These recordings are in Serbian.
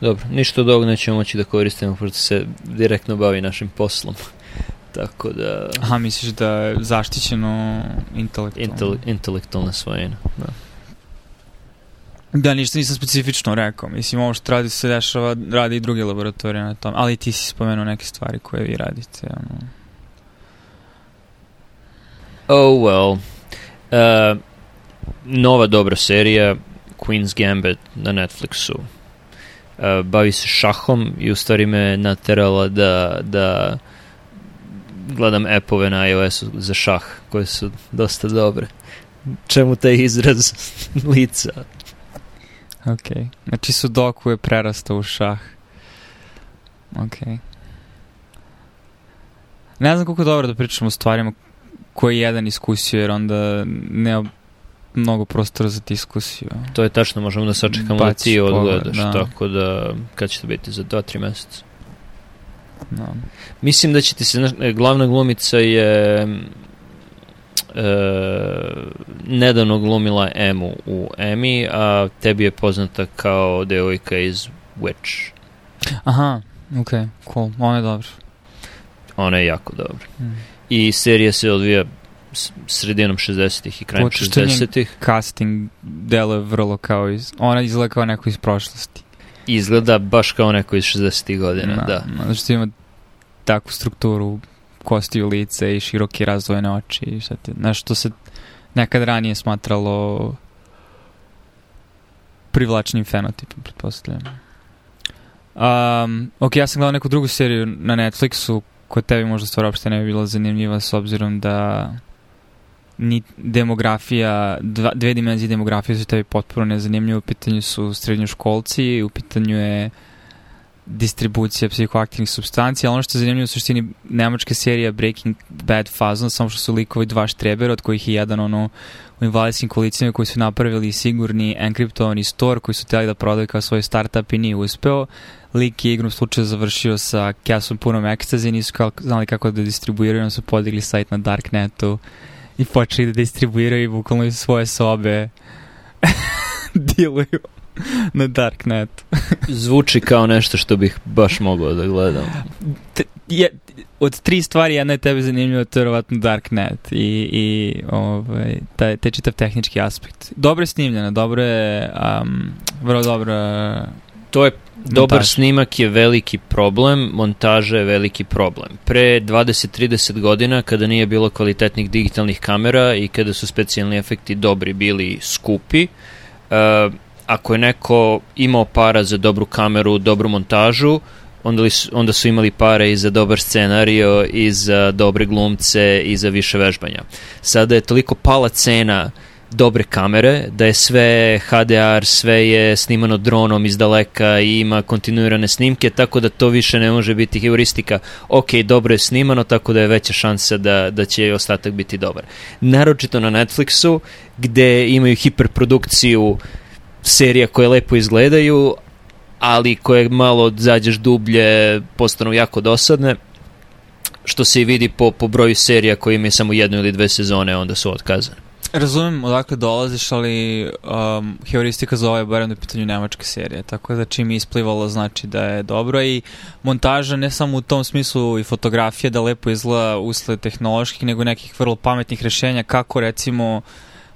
Dobro, ništa od ovog nećemo moći da koristimo, pošto se direktno bavi našim poslom. Tako da... Aha, misliš da je zaštićeno intelektualno? Intel, intelektualna svojina, da. Da, ništa nisam specifično rekao. Mislim, ovo što radi se dešava, radi i druge laboratorije na tom. Ali ti si spomenuo neke stvari koje vi radite. Ono. Oh well. Uh, nova dobra serija Queen's Gambit na Netflixu. Uh, bavi se šahom i u stvari me naterala da, da gledam appove na iOS-u za šah koje su dosta dobre. Čemu taj izraz lica? Ok. Znači Sudoku je prerastao u šah. Ok. Ne znam koliko je dobro da pričamo o stvarima koje jedan iskusio, jer onda nema mnogo prostora za diskusiju. To je tačno, možemo da sačekamo da ti odgledaš, da. tako da kad će to biti za 2-3 meseca? No. Mislim da će ti se, glavna glumica je e, nedavno glumila Emu u Emi, a tebi je poznata kao devojka iz Witch. Aha, ok, cool, ona je dobra. Ona je jako dobra. Mm. I serija se odvija sredinom 60-ih i krajem 60-ih. casting dele vrlo kao iz... Ona izgleda kao neko iz prošlosti. Izgleda baš kao neko iz 60-ih godina, da. da. Zato što ima takvu strukturu kostiju lice i široke razvojene oči i šta ti, znaš, što se nekad ranije smatralo privlačnim fenotipom, pretpostavljam. Um, ok, ja sam gledao neku drugu seriju na Netflixu koja tebi možda stvar uopšte ne bi bila zanimljiva s obzirom da ni demografija, dva, dve dimenzije demografije su tebi potpuno nezanimljive, u pitanju su srednjoškolci, u pitanju je distribucija psihoaktivnih substanci, ali ono što je zanimljivo u suštini nemačka serija Breaking Bad fazno, samo što su likovi dva štrebera, od kojih je jedan ono u invalidskim kolicima koji su napravili sigurni enkriptovani store koji su htjeli da prodaju kao svoj startup i nije uspeo. Lik je igrom slučaja završio sa kesom punom ekstaze, nisu kao, znali kako da distribuiraju, onda su podigli sajt na Darknetu i počeli da distribuiraju i bukvalno iz svoje sobe diluju na Darknet. Zvuči kao nešto što bih baš mogao da gledam. T je, od tri stvari jedna je tebe zanimljiva, to je verovatno Darknet i, i ovaj, taj, taj čitav tehnički aspekt. Dobro je snimljena, dobro je, um, vrlo dobro To je dobar montaž. snimak je veliki problem, montaža je veliki problem. Pre 20-30 godina, kada nije bilo kvalitetnih digitalnih kamera i kada su specijalni efekti dobri bili skupi, uh, ako je neko imao para za dobru kameru, dobru montažu, onda, li su, onda su imali pare i za dobar scenario, i za dobre glumce, i za više vežbanja. Sada je toliko pala cena dobre kamere, da je sve HDR, sve je snimano dronom iz daleka i ima kontinuirane snimke, tako da to više ne može biti heuristika. Ok, dobro je snimano, tako da je veća šansa da, da će ostatak biti dobar. Naročito na Netflixu, gde imaju hiperprodukciju serija koje lepo izgledaju, ali koje malo zađeš dublje postanu jako dosadne što se i vidi po, po broju serija koji imaju samo jednu ili dve sezone, onda su otkazane. Razumem odakle dolaziš, ali um, heuristika za ovo je barem na pitanju nemačke serije, tako da čim je isplivalo znači da je dobro i montaža ne samo u tom smislu i fotografija da lepo izgleda usled tehnoloških, nego nekih vrlo pametnih rešenja kako recimo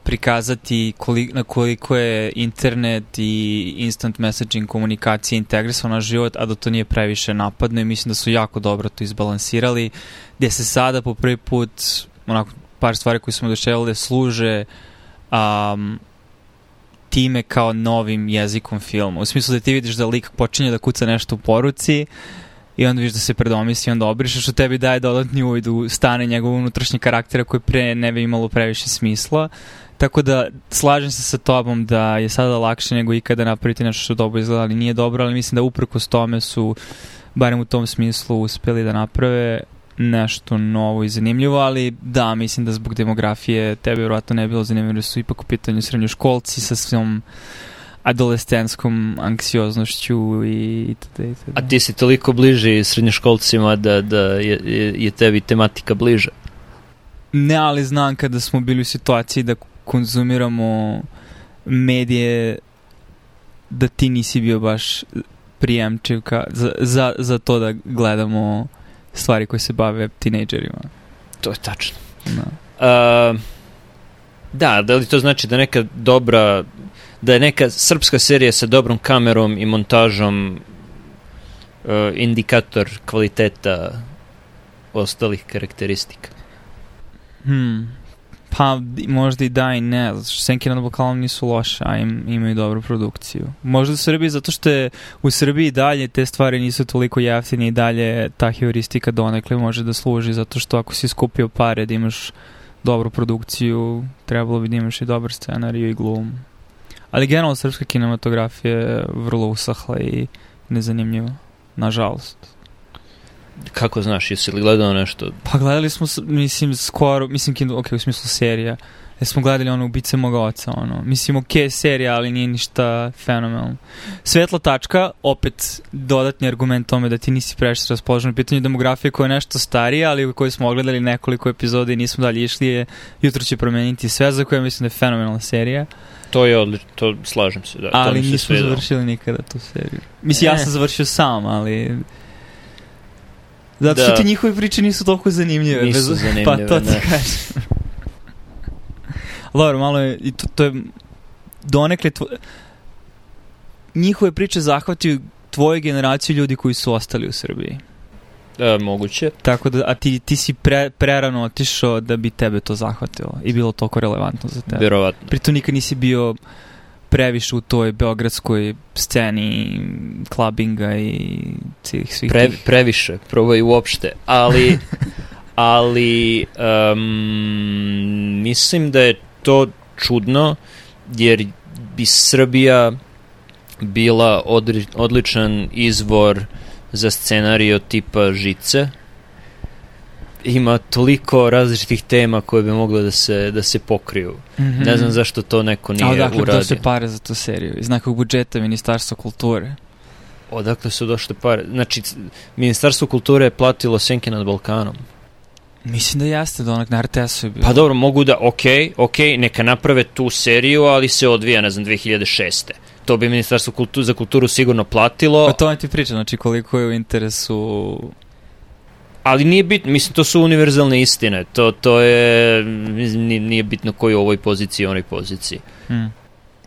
prikazati koliko, na koliko je internet i instant messaging komunikacija integrisana na život, a da to nije previše napadno i mislim da su jako dobro to izbalansirali, gde se sada po prvi put onako par stvari koje smo doševali služe um, time kao novim jezikom filma. U smislu da ti vidiš da lik počinje da kuca nešto u poruci i onda vidiš da se predomisli i onda obrišeš, što tebi daje dodatni uvid u stane njegovog unutrašnjeg karaktera koji pre ne bi imalo previše smisla. Tako da slažem se sa tobom da je sada lakše nego ikada napraviti nešto što dobro izgleda, ali nije dobro, ali mislim da uprkos tome su barem u tom smislu uspeli da naprave nešto novo i zanimljivo, ali da, mislim da zbog demografije tebe vjerojatno ne bilo zanimljivo, da su ipak u pitanju srednjoškolci sa svom adolescenskom anksioznošću i itd. itd. A ti si toliko bliži srednjoškolcima da, da je, je tebi tematika bliža? Ne, ali znam kada smo bili u situaciji da konzumiramo medije da ti nisi bio baš prijemčiv ka, za, za, za to da gledamo stvari koje se bave tinejdžerima. To je tačno. Da. Uh, da, da li to znači da neka dobra, da je neka srpska serija sa dobrom kamerom i montažom uh, indikator kvaliteta ostalih karakteristika? Hmm. Pa možda i da i ne, zato što Senke nad Balkanom nisu loše, a im, imaju dobru produkciju. Možda u Srbiji, zato što je u Srbiji dalje te stvari nisu toliko jeftine i dalje ta heuristika donekle može da služi, zato što ako si skupio pare da imaš dobru produkciju, trebalo bi da imaš i dobar scenariju i glum. Ali generalno srpska kinematografija je vrlo usahla i nezanimljiva, nažalost. Kako znaš, jesi li gledao nešto? Pa gledali smo, mislim, skoro, mislim, kind, ok, u smislu serija. Ja smo gledali ono Ubice moga oca, ono. Mislim, ok, serija, ali nije ništa fenomenalno. Svetla tačka, opet dodatni argument tome da ti nisi previše raspoložen u pitanju demografije koja je nešto starija, ali u kojoj smo ogledali nekoliko epizoda i nismo dalje išli je Jutro će promeniti sve, za koje mislim da je fenomenalna serija. To je odlično, to slažem se, da. Ali to mi se nismo svidelo. završili nikada tu seriju. Mislim, ja E. sam završio sam, ali... Zato što Da. ti njihove priče nisu toliko zanimljive. Nisu bez- zanimljive, Pa to ti da. kažem. Dobro, malo je, i to, to je donekle tvo... njihove priče zahvatio tvoju generaciju ljudi koji su ostali u Srbiji. E, moguće. Tako da, a ti, ti si pre, prerano otišao da bi tebe to zahvatilo i bilo toliko relevantno za tebe. Verovatno. Pritom nikad nisi bio previše u toj beogradskoj sceni klabinga i svih, svih Pre, tih. previše, probaj uopšte, ali ali um, mislim da je to čudno jer bi Srbija bila odri, odličan izvor za scenario tipa Žice ima toliko različitih tema koje bi mogle da se, da se pokriju. Mhm. Ne znam zašto to neko A nije odakle to uradio. se pare za tu seriju? Iz nekog budžeta Ministarstva kulture. Odakle su došle pare? Znači, Ministarstvo kulture je platilo Senke nad Balkanom. Mislim da jeste, da onak na RTS-u je bilo. Pa dobro, mogu da, ok, ok, neka naprave tu seriju, ali se odvija, ne znam, 2006. To bi Ministarstvo kultu, za kulturu sigurno platilo, Pa to vam ti pričam, znači koliko je u interesu... ali nije bitno, mislim, to su univerzalne istine. To, to je, nije, bitno koji je u ovoj poziciji, onoj poziciji. Hmm.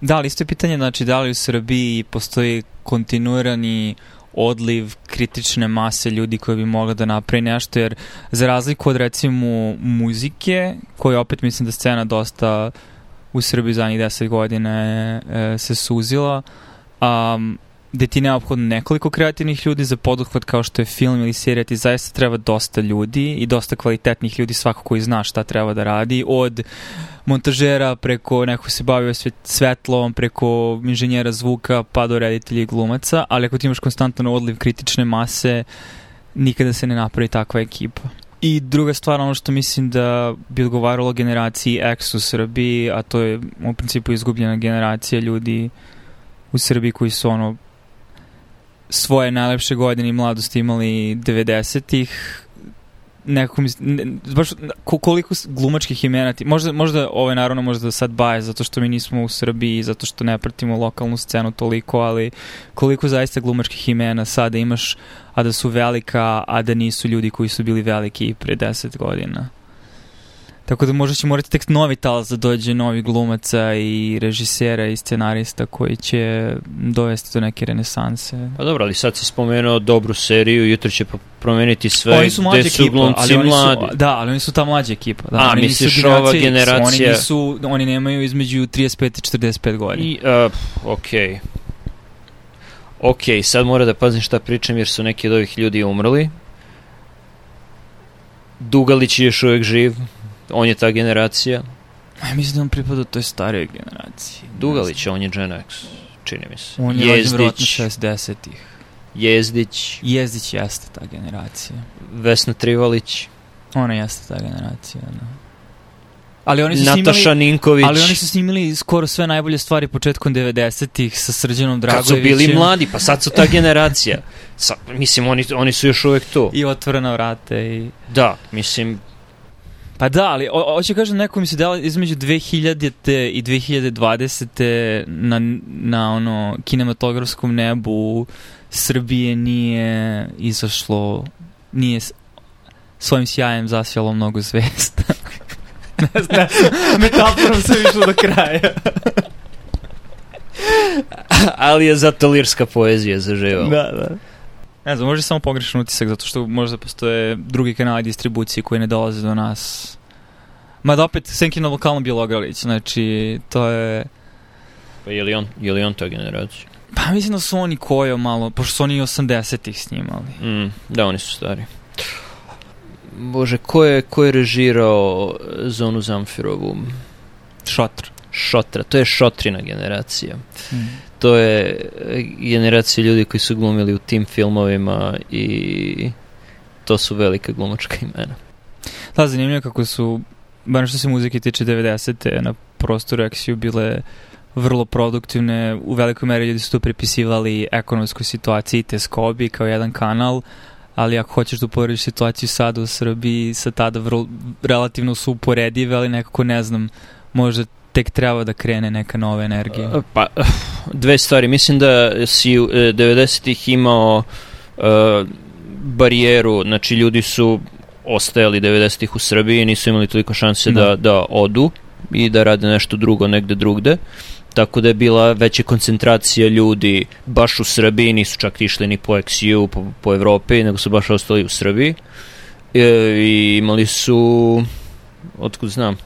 Da, ali isto je pitanje, znači da li u Srbiji postoji kontinuirani odliv kritične mase ljudi koji bi mogli da napravi nešto, jer za razliku od recimo muzike, koja opet mislim da scena dosta u Srbiji zadnjih deset godina je, e, se suzila, um, gde ti neophodno nekoliko kreativnih ljudi za poduhvat kao što je film ili serija, ti zaista treba dosta ljudi i dosta kvalitetnih ljudi, svako koji zna šta treba da radi, od montažera preko neko se bavio sve- svetlom, preko inženjera zvuka pa do reditelja i glumaca, ali ako ti imaš konstantan odliv kritične mase, nikada se ne napravi takva ekipa. I druga stvar, ono što mislim da bi odgovaralo generaciji X u Srbiji, a to je u principu izgubljena generacija ljudi u Srbiji koji su ono svoje najlepše godine i mladosti imali 90-ih nekako mi, ne, baš ko, koliko glumačkih imena ti, možda, možda ovo je naravno možda sad baje zato što mi nismo u Srbiji zato što ne pratimo lokalnu scenu toliko, ali koliko zaista glumačkih imena sada imaš a da su velika, a da nisu ljudi koji su bili veliki pre 10 godina. Tako da možda će morati tek novi talas da dođe novi glumaca i režisera i scenarista koji će dovesti do neke renesanse. Pa dobro, ali sad si spomenuo dobru seriju, jutro će promeniti sve, oni su mlađa ekipa, ali oni mladi. su, da, ali oni su ta mlađa ekipa. Da, A, oni misliš nisu ova generacija Oni, nisu, oni nemaju između 35 i 45 godina. I, uh, ok. Ok, sad mora da pazim šta pričam jer su neki od ovih ljudi umrli. Dugalić je još uvijek živ. On je ta generacija. Ja mislim da on pripada toj starijoj generaciji. Dugalić, on je Gen X, čini mi se. On je rođen vjerojatno Jezdić, 60-ih. Jezdić, Jezdić jeste ta generacija. Vesna Trivalić, Ona jeste ta generacija, da. Ali oni su Nataša snimali... Ninković. Ali oni su snimili skoro sve najbolje stvari početkom 90-ih sa Srđanom Kad Dragojevićem. su bili mladi, pa sad su ta generacija. Sa, mislim, oni, oni su još uvijek tu. I otvorena vrate i... Da, mislim, Pa da, ali o- hoću kažem neko mi se dela između 2000. i 2020. na, na ono kinematografskom nebu Srbije nije izašlo, nije svojim sjajem zasjalo mnogo zvijesta. ne znam, metaforom se išlo do kraja. Ali je zato lirska poezija zaživala. Da, da. Ne znam, može samo pogrešan utisak, zato što možda postoje drugi kanali distribucije koji ne dolaze do nas. Ma da opet, Senki na lokalnom Bjelogralić, znači, to je... Pa je li on, je li on ta generacija? Pa mislim da su oni kojo malo, pošto su oni 80-ih snimali. Mm, da, oni su stari. Bože, ko je, ko je režirao Zonu Zamfirovu? Šotr. Šotra, to je Šotrina generacija. Mm. To je generacija ljudi koji su glumili u tim filmovima i to su velika glumačka imena. Da, zanimljivo kako su, bar što se muzike tiče 90. na prostoru Exiju bile vrlo produktivne, u velikoj meri ljudi su tu pripisivali ekonomskoj situaciji Teskobi kao jedan kanal, ali ako hoćeš da uporediš situaciju sada u Srbiji, sa tada vrlo, relativno su uporedive, ali nekako ne znam, možda tek treba da krene neka nova energija. Pa, dve stvari. Mislim da si u 90-ih imao uh, barijeru, znači ljudi su ostajali 90-ih u Srbiji, nisu imali toliko šanse da. da, da odu i da rade nešto drugo negde drugde tako da je bila veća koncentracija ljudi baš u Srbiji, nisu čak išli ni po XU, po, po Evropi, nego su baš ostali u Srbiji. E, I imali su, otkud znam,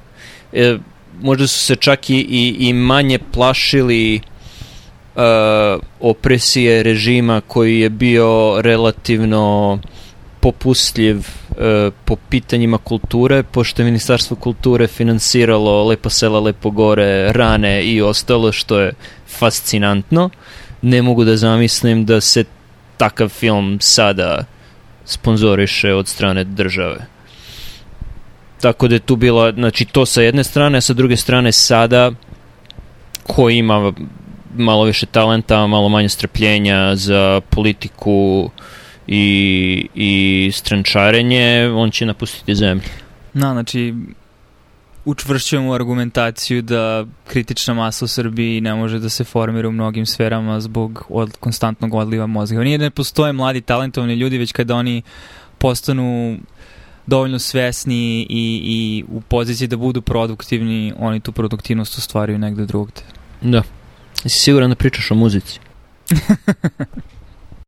e, možda su se čak i, i, i manje plašili uh, opresije režima koji je bio relativno popustljiv uh, po pitanjima kulture, pošto je Ministarstvo kulture finansiralo Lepo sela, Lepo gore, Rane i ostalo, što je fascinantno. Ne mogu da zamislim da se takav film sada sponzoriše od strane države. Tako da je tu bila, znači to sa jedne strane, a sa druge strane sada ko ima malo više talenta, malo manje strpljenja za politiku i, i strančarenje, on će napustiti zemlju. Na, znači, učvršćujemo argumentaciju da kritična masa u Srbiji ne može da se formira u mnogim sferama zbog od, konstantnog odliva mozga. Nije da ne postoje mladi talentovani ljudi, već kada oni postanu dovoljno svesni i, i u poziciji da budu produktivni, oni tu produktivnost ostvaruju negde drugde. Da. Jesi siguran da pričaš o muzici?